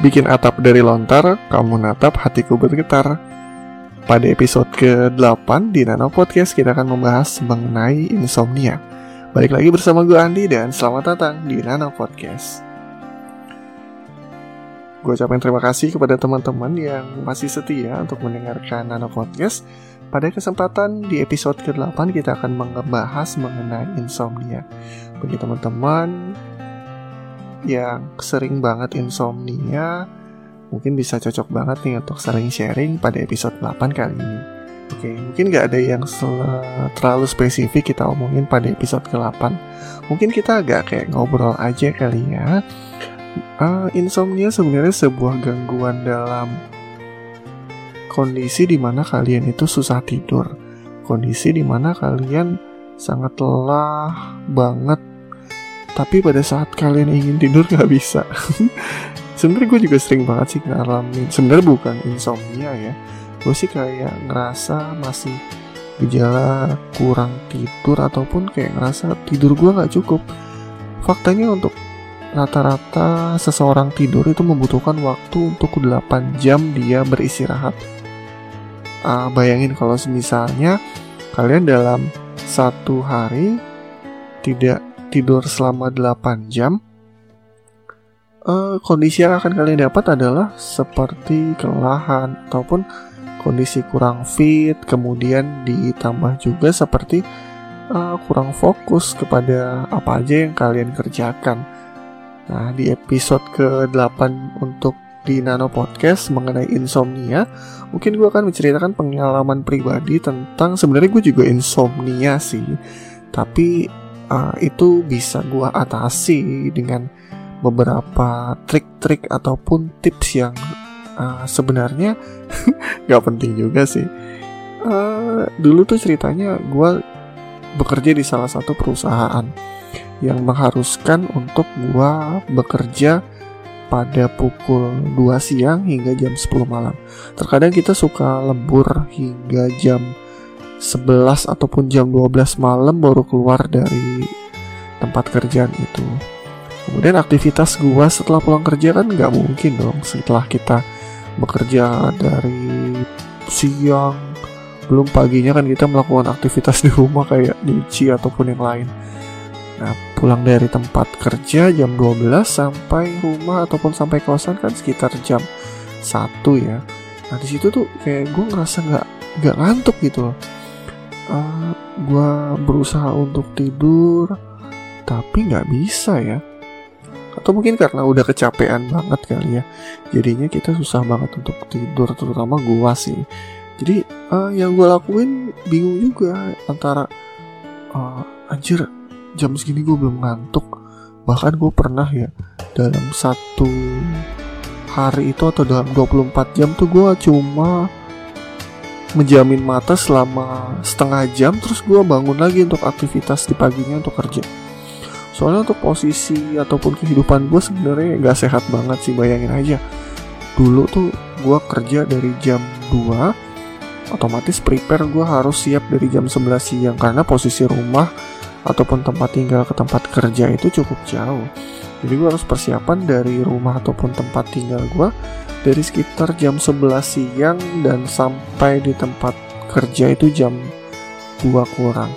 Bikin atap dari lontar, kamu natap hatiku bergetar. Pada episode ke-8 di Nano Podcast kita akan membahas mengenai insomnia. Balik lagi bersama gue Andi dan selamat datang di Nano Podcast. Gue ucapin terima kasih kepada teman-teman yang masih setia untuk mendengarkan Nano Podcast. Pada kesempatan di episode ke-8 kita akan membahas mengenai insomnia. Bagi teman-teman yang sering banget insomnia mungkin bisa cocok banget nih untuk sering sharing pada episode 8 kali ini. Oke, mungkin gak ada yang terlalu spesifik kita omongin pada episode ke-8. Mungkin kita agak kayak ngobrol aja kali ya. Uh, insomnia sebenarnya sebuah gangguan dalam kondisi di mana kalian itu susah tidur. Kondisi di mana kalian sangat lelah banget tapi pada saat kalian ingin tidur nggak bisa. Sebenarnya gue juga sering banget sih ngalamin. Sebenarnya bukan insomnia ya. Gue sih kayak ngerasa masih gejala kurang tidur ataupun kayak ngerasa tidur gue nggak cukup. Faktanya untuk rata-rata seseorang tidur itu membutuhkan waktu untuk 8 jam dia beristirahat. Uh, bayangin kalau misalnya kalian dalam satu hari tidak tidur selama 8 jam, uh, kondisi yang akan kalian dapat adalah seperti kelelahan ataupun kondisi kurang fit, kemudian ditambah juga seperti uh, kurang fokus kepada apa aja yang kalian kerjakan. Nah, di episode ke-8 untuk di Nano Podcast mengenai insomnia, mungkin gue akan menceritakan pengalaman pribadi tentang sebenarnya gue juga insomnia sih, tapi uh, itu bisa gue atasi dengan beberapa trik-trik ataupun tips yang uh, sebenarnya gak penting juga sih. Uh, dulu tuh ceritanya gue bekerja di salah satu perusahaan yang mengharuskan untuk gue bekerja pada pukul 2 siang hingga jam 10 malam. Terkadang kita suka lembur hingga jam 11 ataupun jam 12 malam baru keluar dari tempat kerjaan itu. Kemudian aktivitas gua setelah pulang kerja kan nggak mungkin dong setelah kita bekerja dari siang belum paginya kan kita melakukan aktivitas di rumah kayak nyuci ataupun yang lain. Nah, pulang dari tempat kerja jam 12 sampai rumah ataupun sampai kosan kan sekitar jam 1 ya. Nah, di situ tuh kayak gue ngerasa nggak nggak ngantuk gitu loh uh, eh, gue berusaha untuk tidur tapi nggak bisa ya. Atau mungkin karena udah kecapean banget kali ya. Jadinya kita susah banget untuk tidur terutama gue sih. Jadi uh, yang gue lakuin bingung juga antara uh, anjir jam segini gue belum ngantuk. Bahkan gue pernah ya dalam satu hari itu atau dalam 24 jam tuh gue cuma menjamin mata selama setengah jam terus gue bangun lagi untuk aktivitas di paginya untuk kerja. Soalnya untuk posisi ataupun kehidupan gue sebenarnya gak sehat banget sih bayangin aja. Dulu tuh gue kerja dari jam 2 otomatis prepare gue harus siap dari jam 11 siang karena posisi rumah ataupun tempat tinggal ke tempat kerja itu cukup jauh jadi gue harus persiapan dari rumah ataupun tempat tinggal gue dari sekitar jam 11 siang dan sampai di tempat kerja itu jam 2 kurang.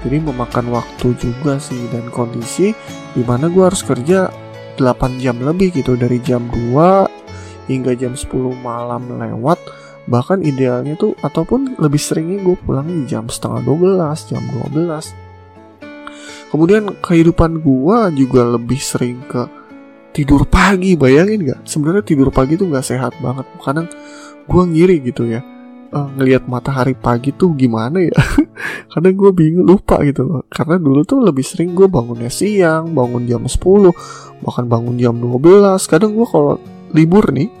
Jadi memakan waktu juga sih dan kondisi di mana gue harus kerja 8 jam lebih gitu dari jam 2 hingga jam 10 malam lewat. Bahkan idealnya tuh ataupun lebih seringnya gue pulang jam setengah 12 jam 12 kemudian kehidupan gue juga lebih sering ke tidur pagi bayangin gak sebenarnya tidur pagi tuh nggak sehat banget. Kadang gue ngiri gitu ya. Uh, ngelihat matahari pagi tuh gimana ya? Kadang gue bingung lupa gitu loh. Karena dulu tuh lebih sering gue bangunnya siang bangun jam 10 bahkan bangun jam 12 kadang gue kalau libur nih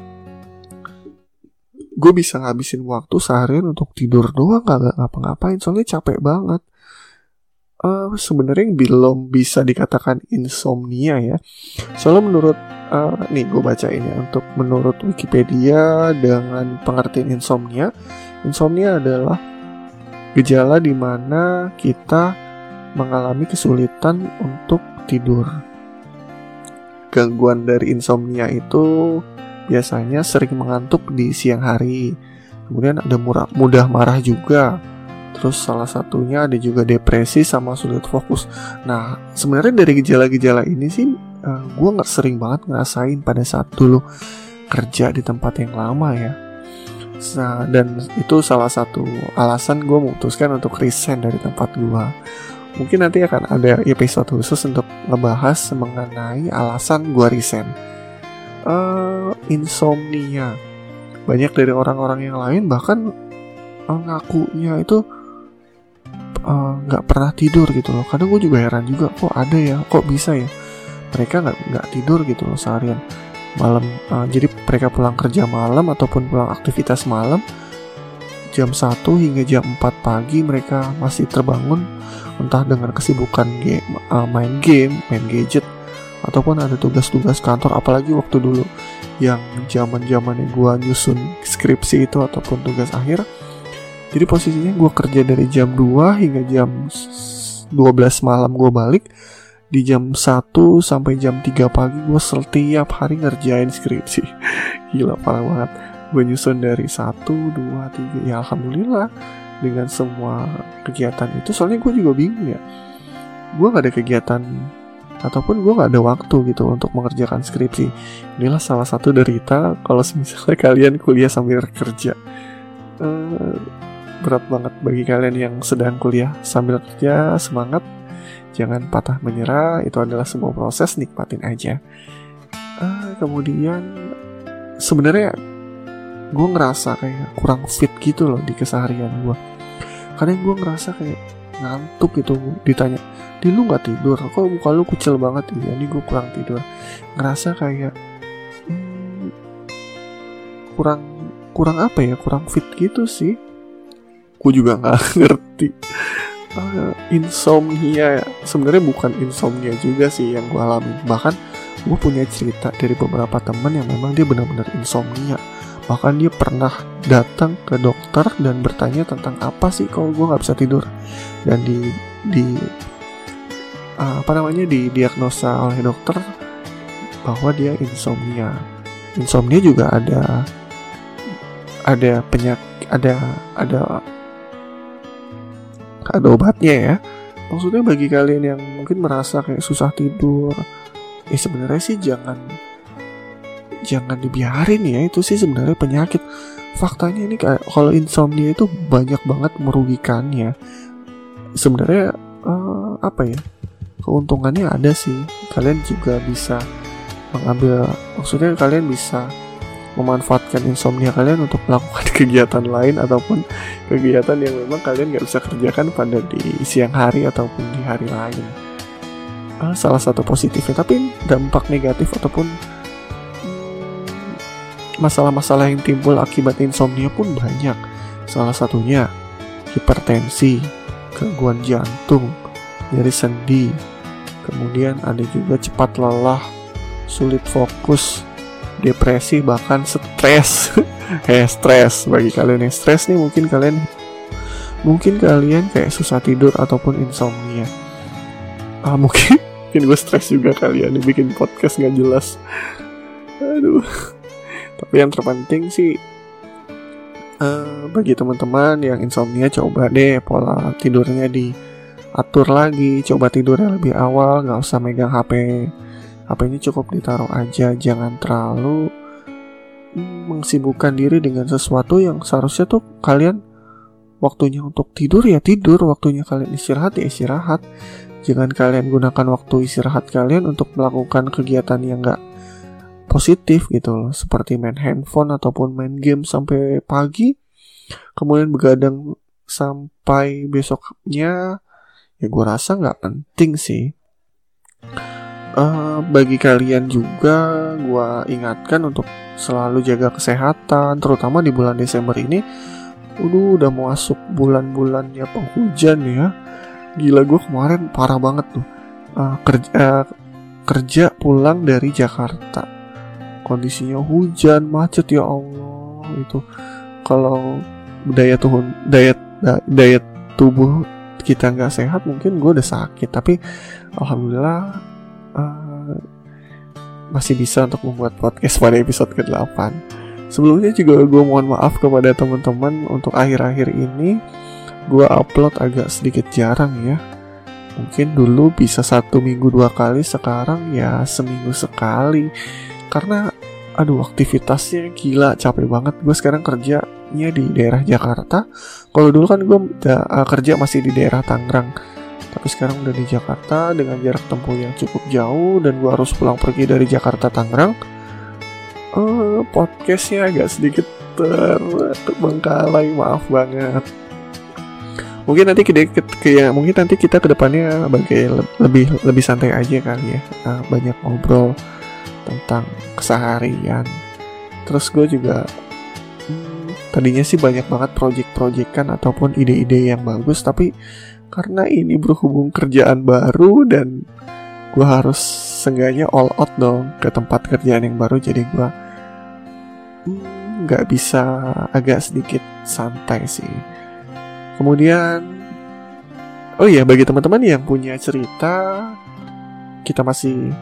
gue bisa ngabisin waktu seharian untuk tidur doang gak ngapa-ngapain. Soalnya capek banget uh, sebenarnya belum bisa dikatakan insomnia ya. Soalnya menurut uh, nih gue baca ini ya, untuk menurut Wikipedia dengan pengertian insomnia, insomnia adalah gejala di mana kita mengalami kesulitan untuk tidur. Gangguan dari insomnia itu biasanya sering mengantuk di siang hari. Kemudian ada murah, mudah marah juga. Terus salah satunya ada juga depresi sama sulit fokus. Nah, sebenarnya dari gejala-gejala ini sih uh, eh, gue nggak sering banget ngerasain pada saat dulu kerja di tempat yang lama ya. Nah, dan itu salah satu alasan gue memutuskan untuk resign dari tempat gue. Mungkin nanti akan ada episode khusus untuk ngebahas mengenai alasan gue resign. Uh, insomnia. Banyak dari orang-orang yang lain bahkan uh, ngakunya itu Eh, nggak uh, pernah tidur gitu loh. Kadang gue juga heran juga kok ada ya kok bisa ya? Mereka nggak nggak tidur gitu loh seharian. Malam uh, jadi mereka pulang kerja malam ataupun pulang aktivitas malam jam 1 hingga jam 4 pagi mereka masih terbangun entah dengan kesibukan game uh, main game main gadget ataupun ada tugas-tugas kantor apalagi waktu dulu yang zaman zamannya gue nyusun skripsi itu ataupun tugas akhir jadi posisinya gue kerja dari jam 2 hingga jam 12 malam gue balik. Di jam 1 sampai jam 3 pagi gue setiap hari ngerjain skripsi. Gila parah banget. Gue nyusun dari 1, 2, 3 ya Alhamdulillah dengan semua kegiatan itu. Soalnya gue juga bingung ya. Gue gak ada kegiatan ataupun gue gak ada waktu gitu untuk mengerjakan skripsi. Inilah salah satu derita kalau misalnya kalian kuliah sambil kerja. Uh, berat banget bagi kalian yang sedang kuliah. Sambil kerja semangat. Jangan patah menyerah. Itu adalah sebuah proses nikmatin aja. Uh, kemudian sebenarnya gue ngerasa kayak kurang fit gitu loh di keseharian gue kadang gue ngerasa kayak ngantuk gitu. Ditanya di lu nggak tidur? Kok muka lu kecil banget? Ya ini gue kurang tidur. Ngerasa kayak hmm, kurang kurang apa ya? Kurang fit gitu sih gue juga nggak ngerti. Uh, insomnia sebenarnya bukan insomnia juga sih yang gue alami. Bahkan gue punya cerita dari beberapa teman yang memang dia benar-benar insomnia. Bahkan dia pernah datang ke dokter dan bertanya tentang apa sih kalau gue nggak bisa tidur. Dan di di uh, apa namanya di diagnosa oleh dokter bahwa dia insomnia. Insomnia juga ada ada penyakit ada ada ada obatnya ya. Maksudnya bagi kalian yang mungkin merasa kayak susah tidur ya sebenarnya sih jangan jangan dibiarin ya itu sih sebenarnya penyakit. Faktanya ini kayak kalau insomnia itu banyak banget merugikannya. Sebenarnya uh, apa ya keuntungannya ada sih. Kalian juga bisa mengambil maksudnya kalian bisa memanfaatkan insomnia kalian untuk melakukan kegiatan lain ataupun kegiatan yang memang kalian nggak bisa kerjakan pada di siang hari ataupun di hari lain. Uh, salah satu positifnya, tapi dampak negatif ataupun hmm, masalah-masalah yang timbul akibat insomnia pun banyak. Salah satunya hipertensi, gangguan jantung, nyeri sendi, kemudian ada juga cepat lelah, sulit fokus, depresi bahkan stres. Eh stres. Bagi kalian yang stres nih mungkin kalian mungkin kalian kayak susah tidur ataupun insomnia. Ah mungkin mungkin gue stres juga kalian nih bikin podcast nggak jelas. Aduh. Tapi yang terpenting sih uh, bagi teman-teman yang insomnia coba deh pola tidurnya diatur lagi. Coba tidurnya lebih awal nggak usah megang HP HP-nya cukup ditaruh aja, jangan terlalu mengsibukkan diri dengan sesuatu yang seharusnya tuh kalian waktunya untuk tidur ya tidur, waktunya kalian istirahat ya istirahat. Jangan kalian gunakan waktu istirahat kalian untuk melakukan kegiatan yang gak positif gitu loh, seperti main handphone ataupun main game sampai pagi, kemudian begadang sampai besoknya, ya gue rasa nggak penting sih uh, bagi kalian juga gue ingatkan untuk selalu jaga kesehatan terutama di bulan Desember ini. Udah udah mau masuk bulan-bulannya penghujan ya. Gila gue kemarin parah banget tuh. Uh, kerja, uh, kerja pulang dari Jakarta. Kondisinya hujan, macet ya Allah Itu. Kalau daya tuh daya daya tubuh kita nggak sehat mungkin gue udah sakit. Tapi alhamdulillah uh, masih bisa untuk membuat podcast pada episode ke-8 Sebelumnya juga gue mohon maaf kepada teman-teman untuk akhir-akhir ini. Gue upload agak sedikit jarang ya. Mungkin dulu bisa satu minggu dua kali, sekarang ya seminggu sekali. Karena aduh aktivitasnya gila capek banget. Gue sekarang kerjanya di daerah Jakarta. Kalau dulu kan gue uh, kerja masih di daerah Tangerang tapi sekarang udah di Jakarta dengan jarak tempuh yang cukup jauh dan gue harus pulang pergi dari Jakarta Tangerang uh, podcastnya agak sedikit terbengkalai maaf banget. Mungkin nanti kita kayak mungkin nanti kita ke depannya bagai lebih lebih santai aja kali ya uh, banyak ngobrol tentang keseharian. Terus gue juga hmm, tadinya sih banyak banget project-projectan ataupun ide-ide yang bagus tapi karena ini berhubung kerjaan baru dan gue harus seenggaknya all out dong ke tempat kerjaan yang baru jadi gue nggak bisa agak sedikit santai sih. Kemudian oh iya bagi teman-teman yang punya cerita kita masih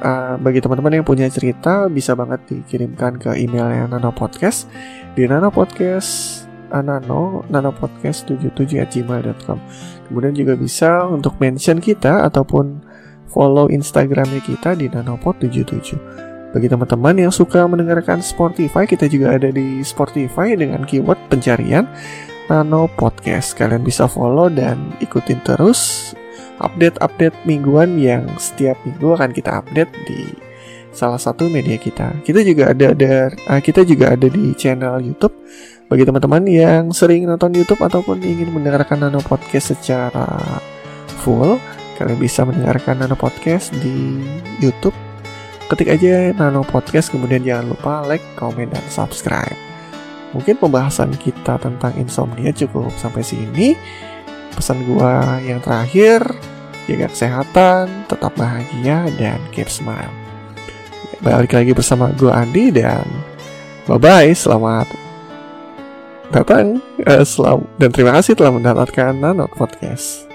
uh, bagi teman-teman yang punya cerita bisa banget dikirimkan ke emailnya Nano Podcast di Nano Podcast anano nanopodcast 77 at gmail.com kemudian juga bisa untuk mention kita ataupun follow instagramnya kita di nanopod 77 bagi teman-teman yang suka mendengarkan Spotify kita juga ada di Spotify dengan keyword pencarian Nano Podcast kalian bisa follow dan ikutin terus update-update mingguan yang setiap minggu akan kita update di salah satu media kita. Kita juga ada ada uh, kita juga ada di channel YouTube bagi teman-teman yang sering nonton YouTube ataupun ingin mendengarkan Nano Podcast secara full, kalian bisa mendengarkan Nano Podcast di YouTube. Ketik aja Nano Podcast, kemudian jangan lupa like, komen, dan subscribe. Mungkin pembahasan kita tentang insomnia cukup sampai sini. Pesan gua yang terakhir, jaga kesehatan, tetap bahagia, dan keep smile. Balik lagi bersama gua Andi dan bye-bye, selamat datang uh, selam, dan terima kasih telah mendapatkan Nano Podcast.